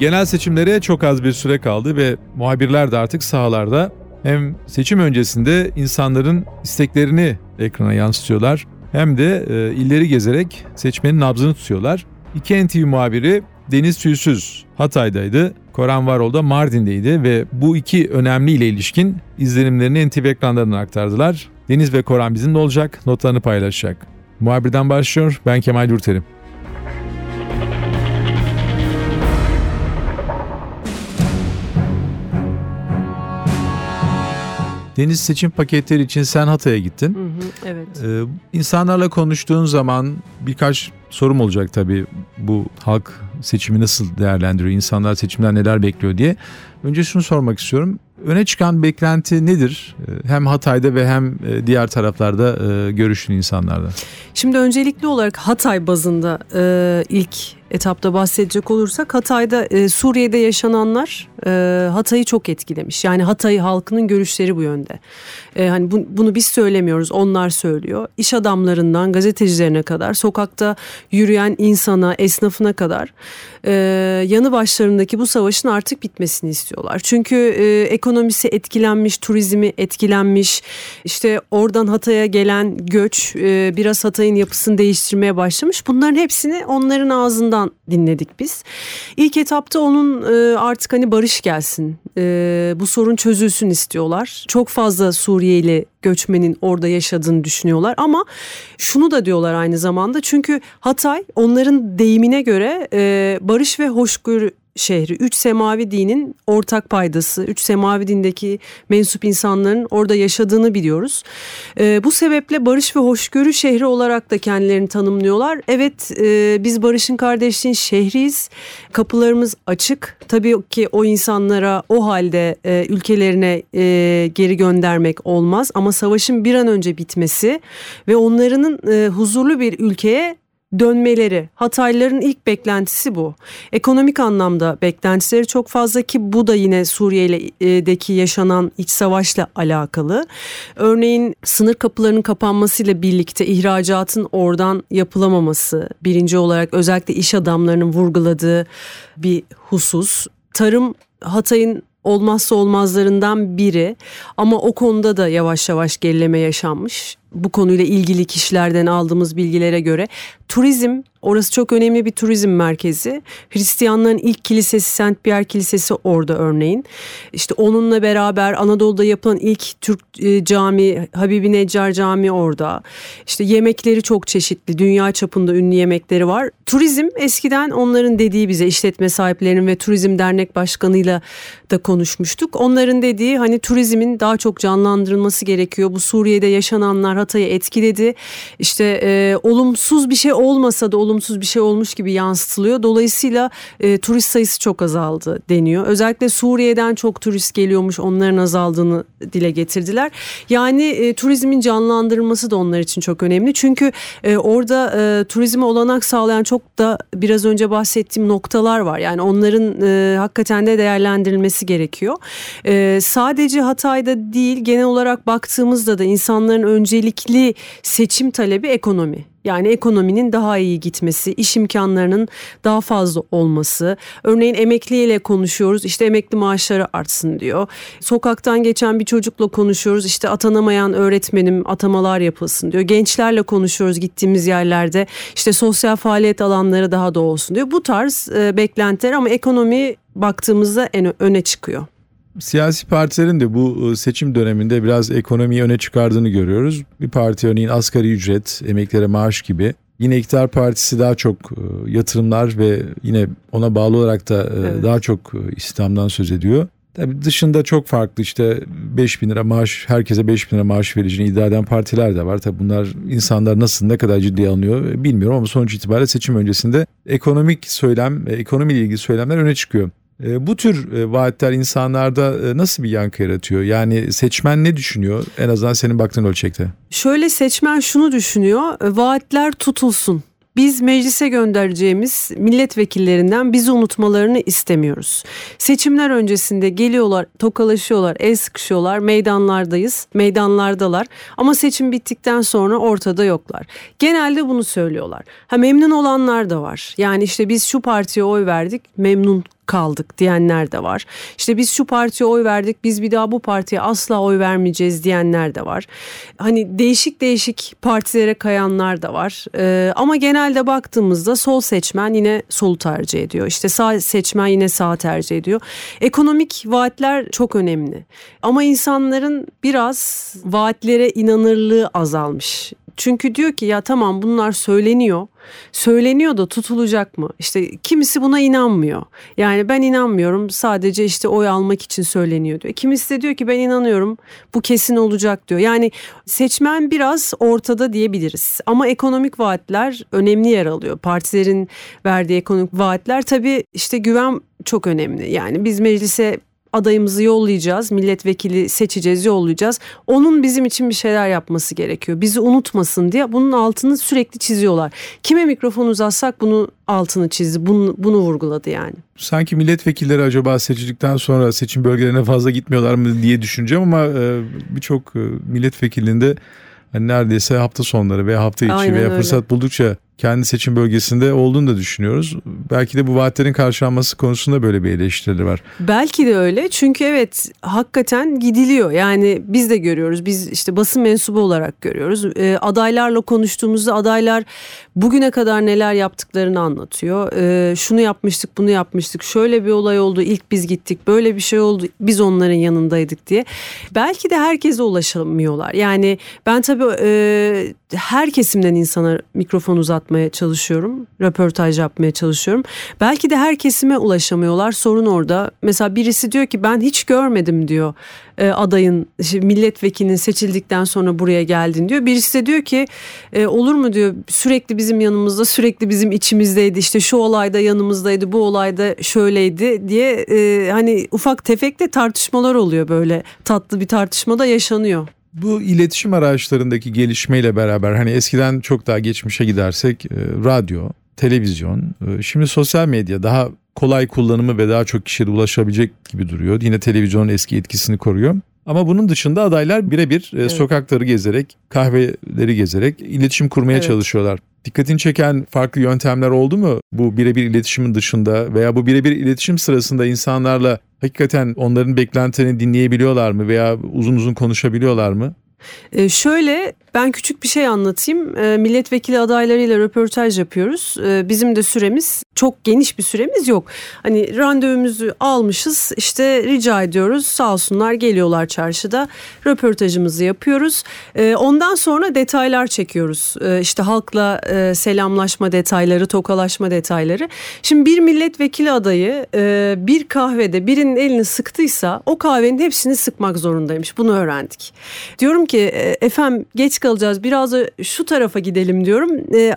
Genel seçimlere çok az bir süre kaldı ve muhabirler de artık sahalarda hem seçim öncesinde insanların isteklerini ekrana yansıtıyorlar hem de e, illeri gezerek seçmenin nabzını tutuyorlar. İki NTV muhabiri Deniz Tüysüz Hatay'daydı, Koran Varol da Mardin'deydi ve bu iki önemli ile ilişkin izlenimlerini NTV ekranlarına aktardılar. Deniz ve Koran bizimle olacak, notlarını paylaşacak. Muhabirden başlıyor, ben Kemal Yurterim. Deniz seçim paketleri için sen Hatay'a gittin. Hı hı, evet. Ee, insanlarla konuştuğun zaman birkaç sorum olacak tabii. Bu halk seçimi nasıl değerlendiriyor, insanlar seçimden neler bekliyor diye. Önce şunu sormak istiyorum. Öne çıkan beklenti nedir? Ee, hem Hatay'da ve hem e, diğer taraflarda e, görüşün insanlarda. Şimdi öncelikli olarak Hatay bazında e, ilk etapta bahsedecek olursak Hatay'da e, Suriye'de yaşananlar e, Hatay'ı çok etkilemiş. Yani Hatay halkının görüşleri bu yönde. E, hani bu, bunu biz söylemiyoruz, onlar söylüyor. İş adamlarından gazetecilerine kadar, sokakta yürüyen insana, esnafına kadar e, yanı başlarındaki bu savaşın artık bitmesini istiyorlar. Çünkü e, ekonomisi etkilenmiş, turizmi etkilenmiş. İşte oradan Hatay'a gelen göç e, biraz Hatay'ın yapısını değiştirmeye başlamış. Bunların hepsini onların ağzından dinledik biz. İlk etapta onun e, artık hani barış gelsin, e, bu sorun çözülsün istiyorlar. Çok fazla Suriyeli göçmenin orada yaşadığını düşünüyorlar ama şunu da diyorlar aynı zamanda çünkü Hatay onların deyimine göre e, barış ve hoşgörü şehri. Üç semavi dinin ortak paydası. Üç semavi dindeki mensup insanların orada yaşadığını biliyoruz. E, bu sebeple barış ve hoşgörü şehri olarak da kendilerini tanımlıyorlar. Evet e, biz barışın kardeşliğin şehriyiz. Kapılarımız açık. Tabii ki o insanlara o halde e, ülkelerine e, geri göndermek olmaz. Ama savaşın bir an önce bitmesi ve onların e, huzurlu bir ülkeye dönmeleri. Hataylıların ilk beklentisi bu. Ekonomik anlamda beklentileri çok fazla ki bu da yine Suriye'deki yaşanan iç savaşla alakalı. Örneğin sınır kapılarının kapanmasıyla birlikte ihracatın oradan yapılamaması birinci olarak özellikle iş adamlarının vurguladığı bir husus. Tarım Hatay'ın olmazsa olmazlarından biri ama o konuda da yavaş yavaş gerileme yaşanmış bu konuyla ilgili kişilerden aldığımız bilgilere göre turizm orası çok önemli bir turizm merkezi. Hristiyanların ilk kilisesi Saint Pierre Kilisesi orada örneğin. İşte onunla beraber Anadolu'da yapılan ilk Türk e, cami Habibi Neccar Camii orada. İşte yemekleri çok çeşitli. Dünya çapında ünlü yemekleri var. Turizm eskiden onların dediği bize işletme sahiplerinin ve turizm dernek başkanıyla da konuşmuştuk. Onların dediği hani turizmin daha çok canlandırılması gerekiyor. Bu Suriye'de yaşananlar Hatay'ı etkiledi. İşte e, olumsuz bir şey olmasa da olumsuz bir şey olmuş gibi yansıtılıyor. Dolayısıyla e, turist sayısı çok azaldı deniyor. Özellikle Suriye'den çok turist geliyormuş onların azaldığını dile getirdiler. Yani e, turizmin canlandırılması da onlar için çok önemli. Çünkü e, orada e, turizme olanak sağlayan çok da biraz önce bahsettiğim noktalar var. Yani onların e, hakikaten de değerlendirilmesi gerekiyor. E, sadece Hatay'da değil genel olarak baktığımızda da insanların önceliği öncelikli seçim talebi ekonomi. Yani ekonominin daha iyi gitmesi, iş imkanlarının daha fazla olması. Örneğin emekliyle konuşuyoruz işte emekli maaşları artsın diyor. Sokaktan geçen bir çocukla konuşuyoruz işte atanamayan öğretmenim atamalar yapılsın diyor. Gençlerle konuşuyoruz gittiğimiz yerlerde işte sosyal faaliyet alanları daha da olsun diyor. Bu tarz e, beklentiler ama ekonomi baktığımızda en öne çıkıyor siyasi partilerin de bu e, seçim döneminde biraz ekonomiyi öne çıkardığını görüyoruz. Bir parti örneğin asgari ücret, emeklere maaş gibi. Yine iktidar partisi daha çok e, yatırımlar ve yine ona bağlı olarak da e, evet. daha çok İslam'dan söz ediyor. Tabii dışında çok farklı işte 5 bin lira maaş herkese 5 bin lira maaş vereceğini iddia eden partiler de var. Tabii bunlar insanlar nasıl ne kadar ciddi alınıyor bilmiyorum ama sonuç itibariyle seçim öncesinde ekonomik söylem, ekonomiyle ilgili söylemler öne çıkıyor. E, bu tür e, vaatler insanlarda e, nasıl bir yankı yaratıyor? Yani seçmen ne düşünüyor en azından senin baktığın ölçekte? Şöyle seçmen şunu düşünüyor, vaatler tutulsun. Biz meclise göndereceğimiz milletvekillerinden bizi unutmalarını istemiyoruz. Seçimler öncesinde geliyorlar, tokalaşıyorlar, el sıkışıyorlar, meydanlardayız, meydanlardalar. Ama seçim bittikten sonra ortada yoklar. Genelde bunu söylüyorlar. Ha memnun olanlar da var. Yani işte biz şu partiye oy verdik, memnun kaldık diyenler de var. İşte biz şu partiye oy verdik biz bir daha bu partiye asla oy vermeyeceğiz diyenler de var. Hani değişik değişik partilere kayanlar da var. Ee, ama genelde baktığımızda sol seçmen yine solu tercih ediyor. İşte sağ seçmen yine sağ tercih ediyor. Ekonomik vaatler çok önemli. Ama insanların biraz vaatlere inanırlığı azalmış. Çünkü diyor ki ya tamam bunlar söyleniyor. Söyleniyor da tutulacak mı? İşte kimisi buna inanmıyor. Yani ben inanmıyorum sadece işte oy almak için söyleniyor diyor. Kimisi de diyor ki ben inanıyorum bu kesin olacak diyor. Yani seçmen biraz ortada diyebiliriz. Ama ekonomik vaatler önemli yer alıyor. Partilerin verdiği ekonomik vaatler tabii işte güven çok önemli. Yani biz meclise adayımızı yollayacağız, milletvekili seçeceğiz, yollayacağız. Onun bizim için bir şeyler yapması gerekiyor. Bizi unutmasın diye bunun altını sürekli çiziyorlar. Kime mikrofon uzatsak bunu altını çizdi, bunu, bunu vurguladı yani. Sanki milletvekilleri acaba seçildikten sonra seçim bölgelerine fazla gitmiyorlar mı diye düşüneceğim ama e, birçok e, milletvekilinde hani neredeyse hafta sonları veya hafta içi Aynen veya öyle. fırsat buldukça kendi seçim bölgesinde olduğunu da düşünüyoruz. Belki de bu vaatlerin karşılanması konusunda böyle bir eleştirileri var. Belki de öyle. Çünkü evet hakikaten gidiliyor. Yani biz de görüyoruz. Biz işte basın mensubu olarak görüyoruz. Ee, adaylarla konuştuğumuzda adaylar bugüne kadar neler yaptıklarını anlatıyor. Ee, şunu yapmıştık bunu yapmıştık. Şöyle bir olay oldu ilk biz gittik. Böyle bir şey oldu biz onların yanındaydık diye. Belki de herkese ulaşamıyorlar. Yani ben tabii e, her kesimden insana mikrofon uzatmaya çalışıyorum röportaj yapmaya çalışıyorum. Belki de her kesime ulaşamıyorlar sorun orada. Mesela birisi diyor ki ben hiç görmedim diyor e, adayın işte milletvekilinin seçildikten sonra buraya geldin diyor. Birisi de diyor ki e, olur mu? diyor. Sürekli bizim yanımızda sürekli bizim içimizdeydi. İşte şu olayda yanımızdaydı bu olayda şöyleydi diye e, hani ufak tefek de tartışmalar oluyor böyle. Tatlı bir tartışmada yaşanıyor. Bu iletişim araçlarındaki gelişmeyle beraber hani eskiden çok daha geçmişe gidersek e, radyo, televizyon, e, şimdi sosyal medya daha kolay kullanımı ve daha çok kişiye ulaşabilecek gibi duruyor. Yine televizyonun eski etkisini koruyor. Ama bunun dışında adaylar birebir e, Evet. sokakları gezerek, kahveleri gezerek iletişim kurmaya Evet. çalışıyorlar. Dikkatini çeken farklı yöntemler oldu mu bu birebir iletişimin dışında veya bu birebir iletişim sırasında insanlarla hakikaten onların beklentilerini dinleyebiliyorlar mı veya uzun uzun konuşabiliyorlar mı? E, şöyle ben küçük bir şey anlatayım. E, milletvekili adaylarıyla röportaj yapıyoruz. E, bizim de süremiz çok geniş bir süremiz yok. Hani randevumuzu almışız. İşte rica ediyoruz. Sağ olsunlar geliyorlar çarşıda. Röportajımızı yapıyoruz. E, ondan sonra detaylar çekiyoruz. E, işte halkla e, selamlaşma detayları, tokalaşma detayları. Şimdi bir milletvekili adayı e, bir kahvede birinin elini sıktıysa o kahvenin hepsini sıkmak zorundaymış. Bunu öğrendik. Diyorum ki e, efendim geç kalacağız biraz da şu tarafa gidelim diyorum. E,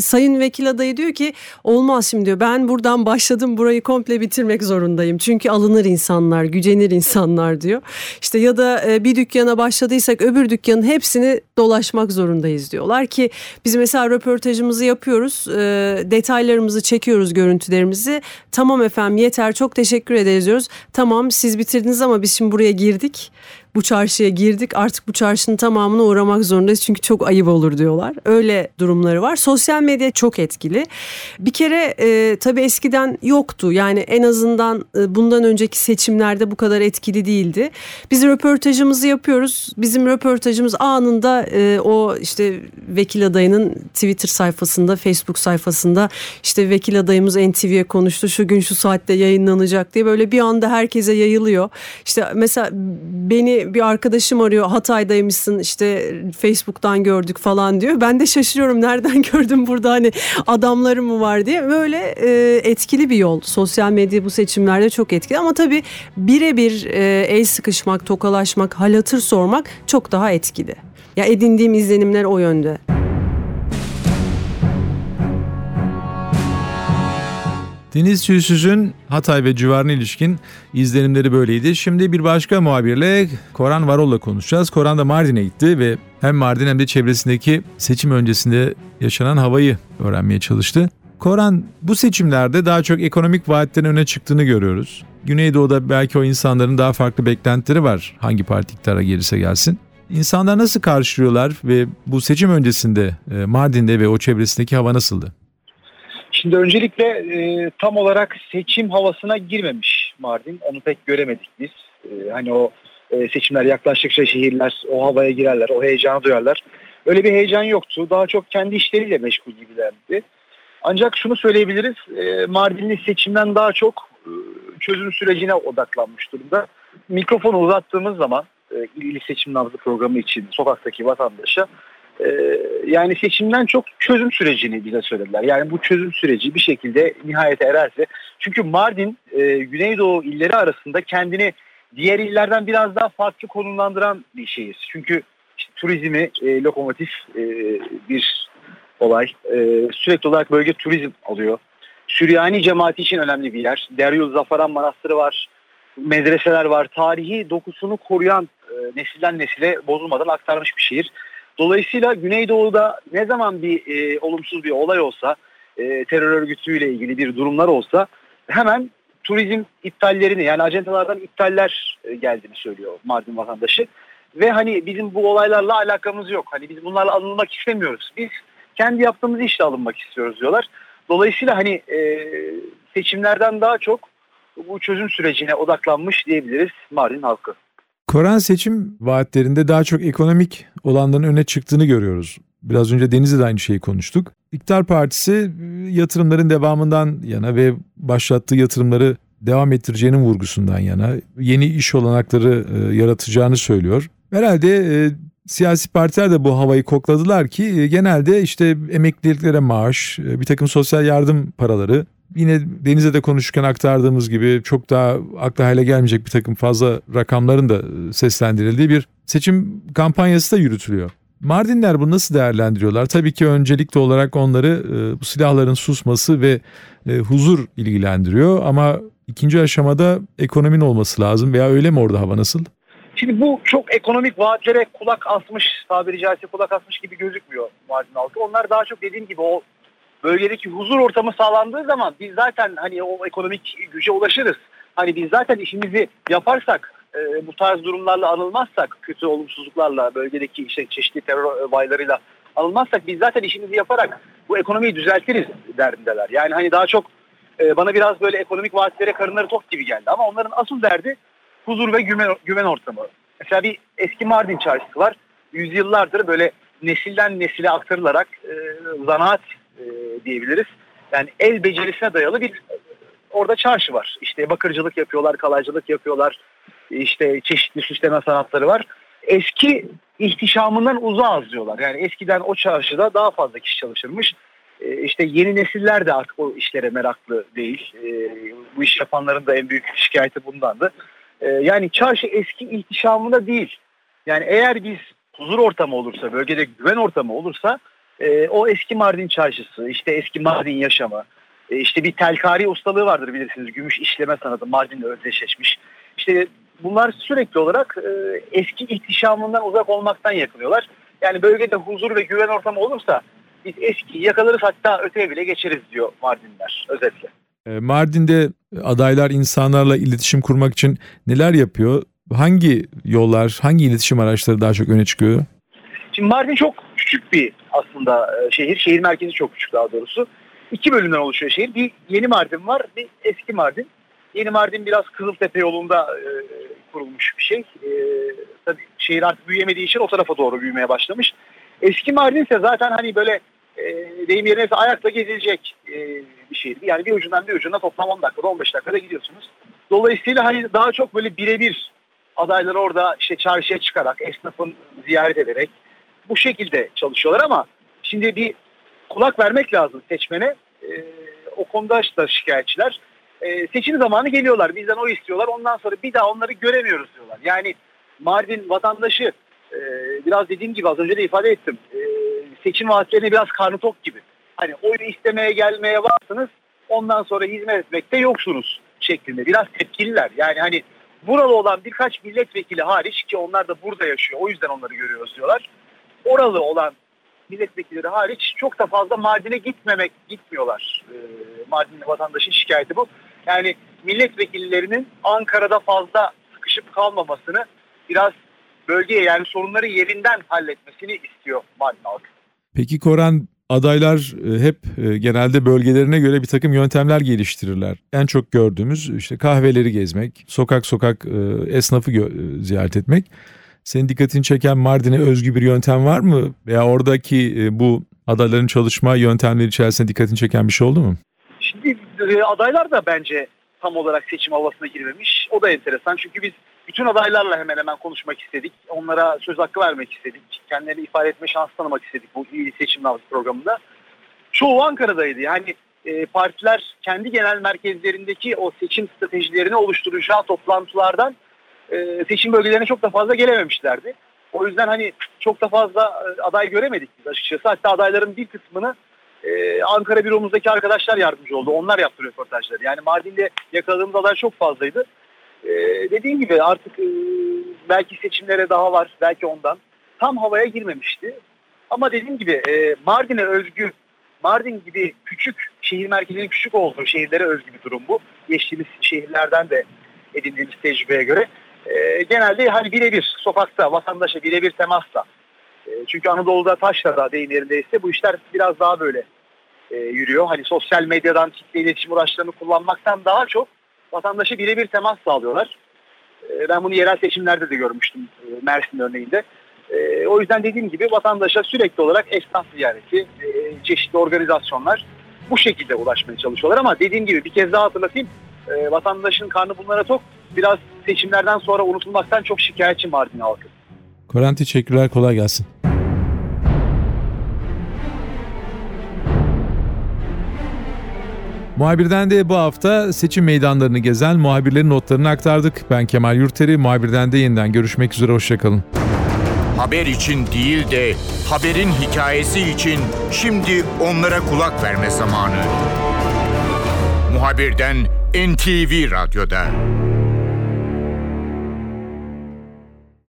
sayın vekil adayı diyor ki olmaz şimdi diyor ben buradan başladım burayı komple bitirmek zorundayım. Çünkü alınır insanlar gücenir insanlar diyor. İşte ya da e, bir dükkana başladıysak öbür dükkanın hepsini dolaşmak zorundayız diyorlar ki biz mesela röportajımızı yapıyoruz e, detaylarımızı çekiyoruz görüntülerimizi tamam efendim yeter çok teşekkür ederiz diyoruz tamam siz bitirdiniz ama biz şimdi buraya girdik bu çarşıya girdik artık bu çarşının tamamına uğramak zorundayız çünkü çok ayıp olur diyorlar. Öyle durumları var. Sosyal medya çok etkili. Bir kere e, tabii eskiden yoktu yani en azından e, bundan önceki seçimlerde bu kadar etkili değildi. Biz röportajımızı yapıyoruz. Bizim röportajımız anında e, o işte vekil adayının Twitter sayfasında, Facebook sayfasında işte vekil adayımız NTV'ye konuştu. Şu gün şu saatte yayınlanacak diye böyle bir anda herkese yayılıyor. İşte mesela beni bir arkadaşım arıyor Hatay'daymışsın işte Facebook'tan gördük falan diyor. Ben de şaşırıyorum nereden gördüm burada hani adamlarım mı var diye. Böyle e, etkili bir yol. Sosyal medya bu seçimlerde çok etkili ama tabii birebir e, el sıkışmak, tokalaşmak, hal hatır sormak çok daha etkili. Ya edindiğim izlenimler o yönde. Deniz Tüysüz'ün Hatay ve civarına ilişkin izlenimleri böyleydi. Şimdi bir başka muhabirle Koran Varol'la konuşacağız. Koran da Mardin'e gitti ve hem Mardin hem de çevresindeki seçim öncesinde yaşanan havayı öğrenmeye çalıştı. Koran bu seçimlerde daha çok ekonomik vaatlerin öne çıktığını görüyoruz. Güneydoğu'da belki o insanların daha farklı beklentileri var hangi parti iktidara gelirse gelsin. İnsanlar nasıl karşılıyorlar ve bu seçim öncesinde e, Mardin'de ve o çevresindeki hava nasıldı? Şimdi öncelikle e, tam olarak seçim havasına girmemiş Mardin. Onu pek göremedik biz. E, hani o e, seçimler yaklaştıkça şehirler o havaya girerler, o heyecanı duyarlar. Öyle bir heyecan yoktu. Daha çok kendi işleriyle meşgul gibilerdi. Ancak şunu söyleyebiliriz. E, Mardinli seçimden daha çok e, çözüm sürecine odaklanmış durumda. Mikrofonu uzattığımız zaman e, il seçim nabzı programı için sokaktaki vatandaşa e, yani seçimden çok çözüm sürecini bize söylediler. Yani bu çözüm süreci bir şekilde nihayete ererse çünkü Mardin e, Güneydoğu illeri arasında kendini diğer illerden biraz daha farklı konumlandıran bir şehir. Çünkü işte, turizmi e, lokomotif e, bir olay. E, sürekli olarak bölge turizm alıyor. Süryani cemaati için önemli bir yer. Deryol Zafaran Manastırı var. Medreseler var. Tarihi dokusunu koruyan e, nesilden nesile bozulmadan aktarmış bir şehir. Dolayısıyla Güneydoğu'da ne zaman bir e, olumsuz bir olay olsa, e, terör örgütüyle ilgili bir durumlar olsa hemen turizm iptallerini yani acentalardan iptaller e, geldiğini söylüyor Mardin vatandaşı. Ve hani bizim bu olaylarla alakamız yok. Hani biz bunlarla alınmak istemiyoruz. Biz kendi yaptığımız işle alınmak istiyoruz diyorlar. Dolayısıyla hani e, seçimlerden daha çok bu çözüm sürecine odaklanmış diyebiliriz Mardin halkı. Koran seçim vaatlerinde daha çok ekonomik olanların öne çıktığını görüyoruz. Biraz önce Deniz'de de aynı şeyi konuştuk. İktidar Partisi e, yatırımların devamından yana ve başlattığı yatırımları devam ettireceğinin vurgusundan yana yeni iş olanakları e, yaratacağını söylüyor. Herhalde e, siyasi partiler de bu havayı kokladılar ki e, genelde işte emekliliklere maaş, e, bir takım sosyal yardım paraları yine Deniz'e de konuşurken aktardığımız gibi çok daha akla hale gelmeyecek bir takım fazla rakamların da e, seslendirildiği bir seçim kampanyası da yürütülüyor. Mardinler bunu nasıl değerlendiriyorlar? Tabii ki öncelikli olarak onları e, bu silahların susması ve e, huzur ilgilendiriyor ama ikinci aşamada ekonominin olması lazım veya öyle mi orada hava nasıl? Şimdi bu çok ekonomik vaatlere kulak asmış, tabiri caizse kulak asmış gibi gözükmüyor Mardin halkı. Onlar daha çok dediğim gibi o bölgedeki huzur ortamı sağlandığı zaman biz zaten hani o ekonomik güce ulaşırız. Hani biz zaten işimizi yaparsak e, bu tarz durumlarla anılmazsak kötü olumsuzluklarla bölgedeki işte çeşitli terör olaylarıyla anılmazsak biz zaten işimizi yaparak bu ekonomiyi düzeltiriz derdindeler. Yani hani daha çok e, bana biraz böyle ekonomik vaatlere karınları tok gibi geldi ama onların asıl derdi huzur ve güven, güven ortamı. Mesela bir eski Mardin çarşısı var. Yüzyıllardır böyle nesilden nesile aktarılarak e, zanaat e, diyebiliriz. Yani el becerisine dayalı bir orada çarşı var. İşte bakırcılık yapıyorlar, kalaycılık yapıyorlar. İşte çeşitli süsleme sanatları var. Eski ihtişamından uzağız diyorlar. Yani eskiden o çarşıda daha fazla kişi çalışırmış. E, işte yeni nesiller de artık o işlere meraklı değil. E, bu iş yapanların da en büyük şikayeti bundandı. E, yani çarşı eski ihtişamında değil. Yani eğer biz huzur ortamı olursa, bölgede güven ortamı olursa e, o eski Mardin çarşısı, işte eski Mardin yaşamı, e, işte bir telkari ustalığı vardır bilirsiniz. Gümüş işleme sanatı Mardin'le özdeşleşmiş. İşte bunlar sürekli olarak e, eski ihtişamından uzak olmaktan yakınıyorlar. Yani bölgede huzur ve güven ortamı olursa biz eski yakalarız hatta öteye bile geçeriz diyor Mardinler özetle. E, Mardin'de adaylar insanlarla iletişim kurmak için neler yapıyor? Hangi yollar, hangi iletişim araçları daha çok öne çıkıyor? Şimdi Mardin çok küçük bir aslında e, şehir. Şehir merkezi çok küçük daha doğrusu. İki bölümden oluşuyor şehir. Bir yeni Mardin var, bir eski Mardin. Yeni Mardin biraz Kızıltepe yolunda e, kurulmuş bir şey. E, tabii şehir artık büyüyemediği için o tarafa doğru büyümeye başlamış. Eski Mardin ise zaten hani böyle e, deyim yerine ayakla gezilecek e, bir şehir. Yani bir ucundan bir ucuna toplam 10 dakikada 15 dakikada gidiyorsunuz. Dolayısıyla hani daha çok böyle birebir adayları orada işte çarşıya çıkarak, esnafın ziyaret ederek bu şekilde çalışıyorlar ama şimdi bir kulak vermek lazım seçmene. E, o konuda da şikayetçiler. E, seçim zamanı geliyorlar. Bizden o istiyorlar. Ondan sonra bir daha onları göremiyoruz diyorlar. Yani Mardin vatandaşı e, biraz dediğim gibi az önce de ifade ettim. E, seçim vaatlerine biraz karnı tok gibi. Hani oyunu istemeye gelmeye varsınız. Ondan sonra hizmet etmekte yoksunuz şeklinde. Biraz tepkililer. Yani hani buralı olan birkaç milletvekili hariç ki onlar da burada yaşıyor. O yüzden onları görüyoruz diyorlar. Oralı olan milletvekilleri hariç çok da fazla Mardin'e gitmemek gitmiyorlar. E, Mardinli vatandaşın şikayeti bu. Yani milletvekillerinin Ankara'da fazla sıkışıp kalmamasını biraz bölgeye yani sorunları yerinden halletmesini istiyor Mardin halkı. Peki Koran adaylar e, hep e, genelde bölgelerine göre bir takım yöntemler geliştirirler. En çok gördüğümüz işte kahveleri gezmek, sokak sokak e, esnafı ziyaret etmek. Senin dikkatini çeken Mardin'e özgü bir yöntem var mı? Veya oradaki e, bu adayların çalışma yöntemleri içerisinde dikkatini çeken bir şey oldu mu? Şimdi e, adaylar da bence tam olarak seçim havasına girmemiş. O da enteresan çünkü biz bütün adaylarla hemen hemen konuşmak istedik. Onlara söz hakkı vermek istedik. Kendilerini ifade etme şansı tanımak istedik bu iyi seçim havası programında. Çoğu Ankara'daydı. Yani e, partiler kendi genel merkezlerindeki o seçim stratejilerini oluşturacağı toplantılardan e, seçim bölgelerine çok da fazla gelememişlerdi. O yüzden hani çok da fazla e, aday göremedik biz açıkçası. Hatta adayların bir kısmını e, Ankara büromuzdaki arkadaşlar yardımcı oldu. Onlar yaptı röportajları. Yani Mardin'de yakaladığımız aday çok fazlaydı. Dediğim gibi artık belki seçimlere daha var. Belki ondan. Tam havaya girmemişti. Ama dediğim gibi Mardin'e özgü Mardin gibi küçük şehir merkezinin küçük olduğu şehirlere özgü bir durum bu. Geçtiğimiz şehirlerden de edindiğimiz tecrübeye göre. E, genelde hani birebir sokakta vatandaşa birebir temasla e, çünkü Anadolu'da Taşra'da deyim yerindeyse bu işler biraz daha böyle e, yürüyor. Hani sosyal medyadan kitle iletişim araçlarını kullanmaktan daha çok vatandaşa birebir temas sağlıyorlar. E, ben bunu yerel seçimlerde de görmüştüm e, Mersin örneğinde. E, o yüzden dediğim gibi vatandaşa sürekli olarak esnaf ziyareti, e, çeşitli organizasyonlar bu şekilde ulaşmaya çalışıyorlar. Ama dediğim gibi bir kez daha hatırlatayım. E, vatandaşın karnı bunlara tok. Biraz seçimlerden sonra unutulmaktan çok şikayetçi Mardin halkı. Koran teşekkürler kolay gelsin. Muhabirden de bu hafta seçim meydanlarını gezen muhabirlerin notlarını aktardık. Ben Kemal Yurteri, muhabirden de yeniden görüşmek üzere, hoşçakalın. Haber için değil de haberin hikayesi için şimdi onlara kulak verme zamanı. Muhabirden NTV Radyo'da.